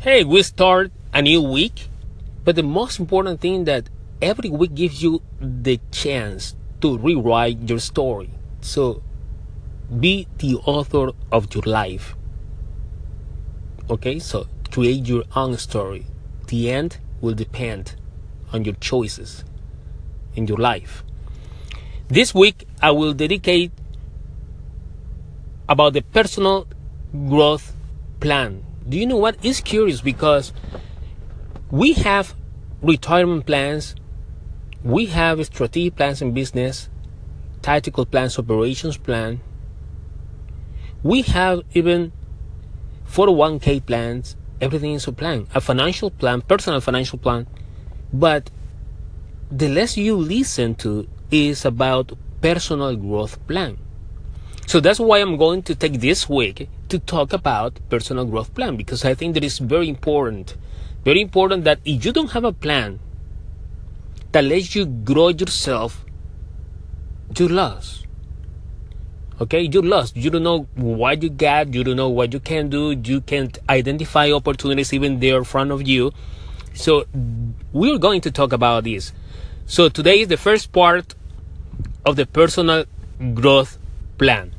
hey, we start a new week, but the most important thing that every week gives you the chance to rewrite your story. So be the author of your life. Okay, so create your own story. The end will depend on your choices in your life. This week, I will dedicate about the personal growth plan. Do you know what is curious because we have retirement plans, we have strategic plans in business, tactical plans, operations plan. We have even 401k plans, everything is a plan, a financial plan, personal financial plan. But the less you listen to is about personal growth plan. So that's why I'm going to take this week to talk about personal growth plan because I think that is very important. Very important that if you don't have a plan that lets you grow yourself, you're lost. Okay, you're lost. You don't know what you got. You don't know what you can do. You can't identify opportunities even there in front of you. So we're going to talk about this. So today is the first part of the personal growth plan.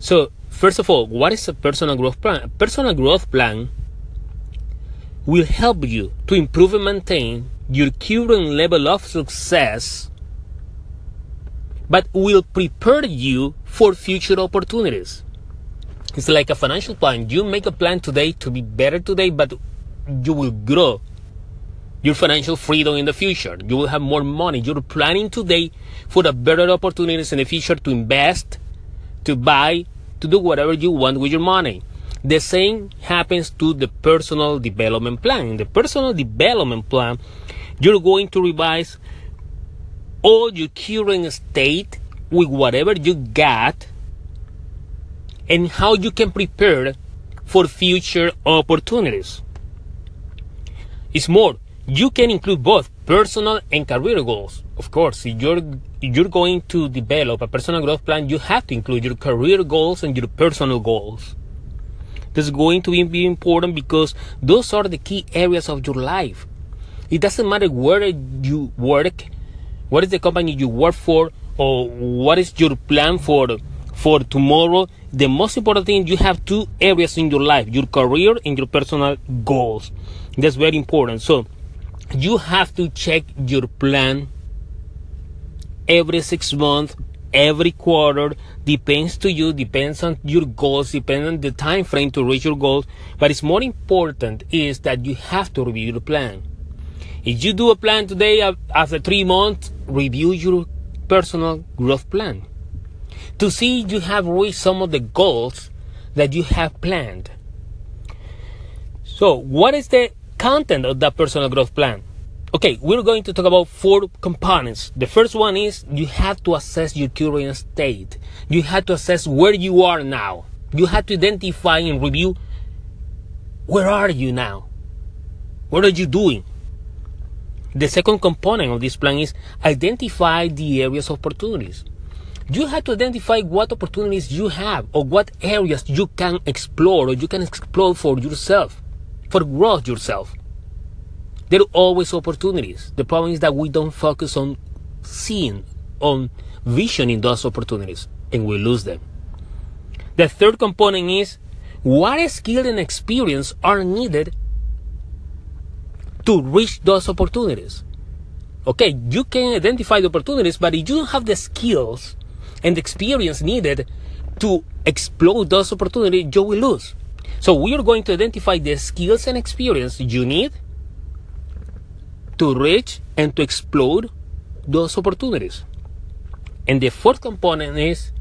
So first of all, what is a personal growth plan? A personal growth plan will help you to improve and maintain your current level of success, but will prepare you for future opportunities. It's like a financial plan. You make a plan today to be better today, but you will grow your financial freedom in the future. You will have more money. You're planning today for the better opportunities in the future to invest, to buy, to do whatever you want with your money. The same happens to the personal development plan. In the personal development plan, you're going to revise all your current state with whatever you got and how you can prepare for future opportunities. It's more, you can include both personal and career goals. Of course, if you're if you're going to develop a personal growth plan, you have to include your career goals and your personal goals. This is going to be important because those are the key areas of your life. It doesn't matter where you work, what is the company you work for, or what is your plan for for tomorrow. The most important thing you have two areas in your life: your career and your personal goals. That's very important. So you have to check your plan every six months every quarter depends to you depends on your goals depends on the time frame to reach your goals. But it's more important is that you have to review the plan. If you do a plan today after three months review your personal growth plan to see you have reached some of the goals that you have planned. So what is the content of that personal growth plan. Okay, we're going to talk about four components. The first one is you have to assess your current state. You have to assess where you are now. You have to identify and review where are you now? What are you doing? The second component of this plan is identify the areas of opportunities. You have to identify what opportunities you have or what areas you can explore or you can explore for yourself for growth yourself. There are always opportunities. The problem is that we don't focus on seeing, on visioning those opportunities, and we lose them. The third component is what skill and experience are needed to reach those opportunities. Okay, you can identify the opportunities, but if you don't have the skills and experience needed to explore those opportunities, you will lose. So we are going to identify the skills and experience you need to reach and to explode those opportunities. And the fourth component is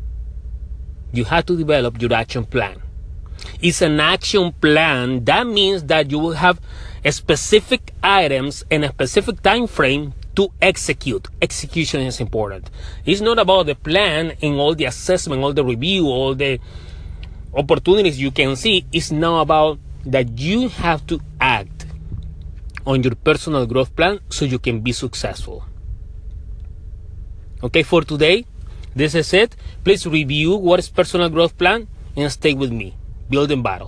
you have to develop your action plan. It's an action plan. That means that you will have specific items and a specific time frame to execute. Execution is important. It's not about the plan and all the assessment, all the review, all the opportunities you can see It's now about that you have to act on your personal growth plan so you can be successful. Okay, for today, this is it. Please review what is personal growth plan and stay with me. Build and battle.